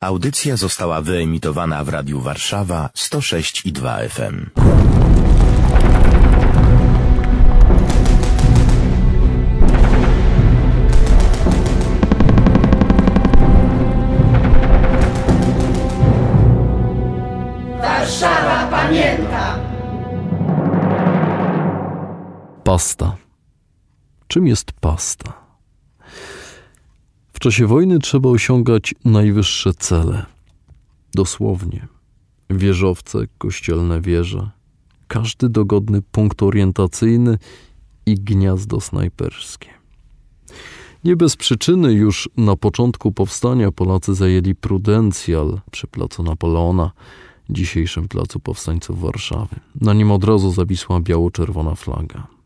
Audycja została wyemitowana w Radiu Warszawa 106 i 2 FM. Warszawa pamięta! Pasta. Czym jest pasta? W czasie wojny trzeba osiągać najwyższe cele. Dosłownie. Wieżowce, kościelne wieże, każdy dogodny punkt orientacyjny i gniazdo snajperskie. Nie bez przyczyny już na początku powstania Polacy zajęli Prudencjal przy placu Napoleona, dzisiejszym placu powstańców Warszawy. Na nim od razu zawisła biało-czerwona flaga.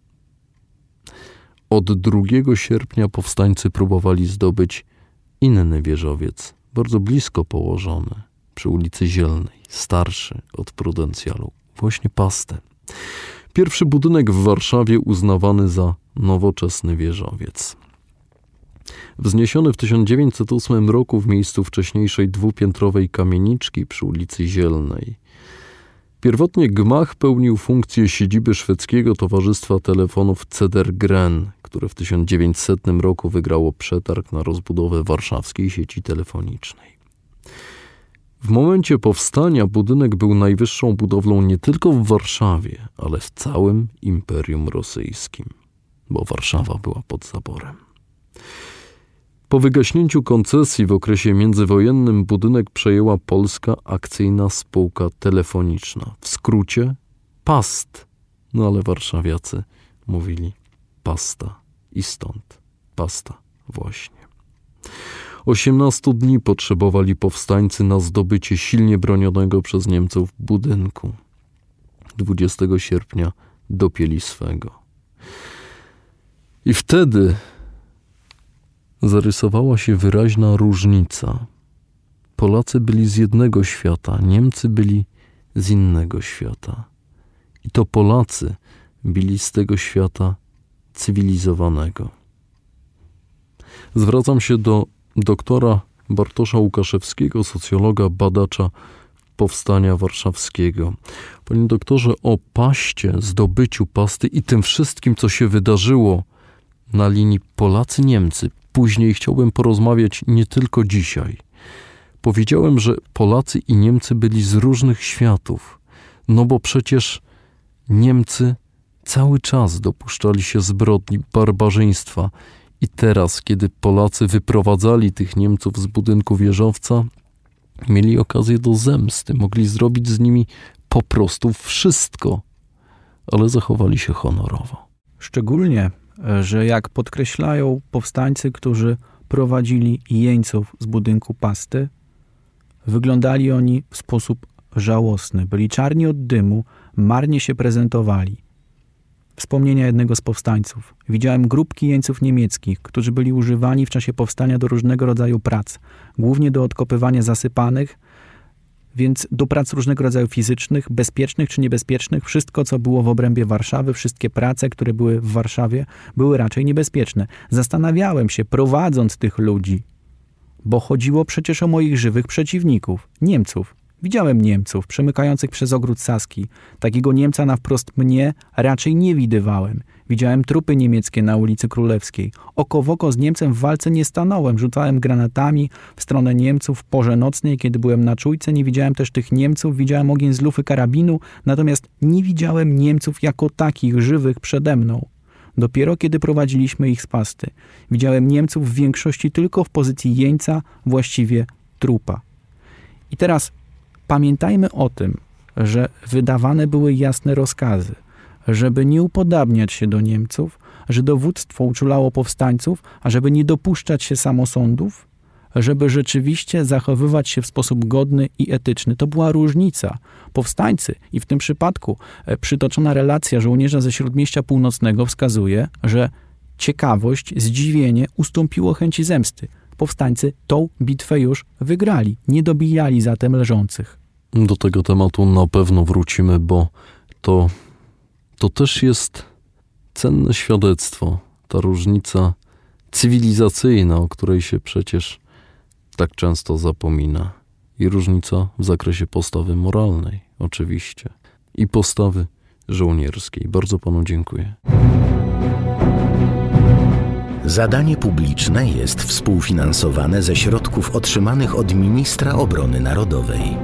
Od 2 sierpnia powstańcy próbowali zdobyć inny wieżowiec, bardzo blisko położony, przy ulicy Zielnej, starszy od Prudencjalu, właśnie Pastę. Pierwszy budynek w Warszawie uznawany za nowoczesny wieżowiec. Wzniesiony w 1908 roku w miejscu wcześniejszej dwupiętrowej kamieniczki przy ulicy Zielnej. Pierwotnie gmach pełnił funkcję siedziby szwedzkiego Towarzystwa Telefonów Cedergren, które w 1900 roku wygrało przetarg na rozbudowę warszawskiej sieci telefonicznej. W momencie powstania budynek był najwyższą budowlą nie tylko w Warszawie, ale w całym Imperium Rosyjskim, bo Warszawa była pod zaborem. Po wygaśnięciu koncesji w okresie międzywojennym budynek przejęła Polska Akcyjna Spółka Telefoniczna, w skrócie PAST. No ale warszawiacy mówili pasta i stąd pasta właśnie. 18 dni potrzebowali powstańcy na zdobycie silnie bronionego przez Niemców budynku. 20 sierpnia dopięli swego. I wtedy zarysowała się wyraźna różnica. Polacy byli z jednego świata, Niemcy byli z innego świata. I to Polacy byli z tego świata cywilizowanego. Zwracam się do doktora Bartosza Łukaszewskiego, socjologa, badacza powstania warszawskiego. Panie doktorze, o paście, zdobyciu pasty i tym wszystkim, co się wydarzyło na linii Polacy-Niemcy, później chciałbym porozmawiać nie tylko dzisiaj. Powiedziałem, że Polacy i Niemcy byli z różnych światów, no bo przecież Niemcy cały czas dopuszczali się zbrodni, barbarzyństwa. I teraz, kiedy Polacy wyprowadzali tych Niemców z budynku wieżowca, mieli okazję do zemsty, mogli zrobić z nimi po prostu wszystko, ale zachowali się honorowo. Szczególnie że jak podkreślają powstańcy, którzy prowadzili jeńców z budynku pasty, wyglądali oni w sposób żałosny. Byli czarni od dymu, marnie się prezentowali. Wspomnienia jednego z powstańców. Widziałem grupki jeńców niemieckich, którzy byli używani w czasie powstania do różnego rodzaju prac, głównie do odkopywania zasypanych, więc do prac różnego rodzaju fizycznych, bezpiecznych czy niebezpiecznych, wszystko, co było w obrębie Warszawy, wszystkie prace, które były w Warszawie, były raczej niebezpieczne. Zastanawiałem się, prowadząc tych ludzi, bo chodziło przecież o moich żywych przeciwników, Niemców. Widziałem Niemców przemykających przez ogród Saski. Takiego Niemca na wprost mnie raczej nie widywałem. Widziałem trupy niemieckie na ulicy Królewskiej. Oko w oko z Niemcem w walce nie stanąłem. Rzucałem granatami w stronę Niemców w porze nocnej, kiedy byłem na czujce. Nie widziałem też tych Niemców. Widziałem ogień z lufy karabinu, natomiast nie widziałem Niemców jako takich żywych przede mną. Dopiero kiedy prowadziliśmy ich z pasty. Widziałem Niemców w większości tylko w pozycji jeńca, właściwie trupa. I teraz pamiętajmy o tym, że wydawane były jasne rozkazy – żeby nie upodabniać się do Niemców, że dowództwo uczulało powstańców, a żeby nie dopuszczać się samosądów, żeby rzeczywiście zachowywać się w sposób godny i etyczny. To była różnica. Powstańcy i w tym przypadku e, przytoczona relacja żołnierza ze Śródmieścia Północnego wskazuje, że ciekawość, zdziwienie ustąpiło chęci zemsty. Powstańcy tą bitwę już wygrali, nie dobijali zatem leżących. Do tego tematu na pewno wrócimy, bo to to też jest cenne świadectwo, ta różnica cywilizacyjna, o której się przecież tak często zapomina. i różnica w zakresie postawy moralnej, oczywiście, i postawy żołnierskiej. Bardzo panu dziękuję. Zadanie publiczne jest współfinansowane ze środków otrzymanych od Ministra Obrony Narodowej.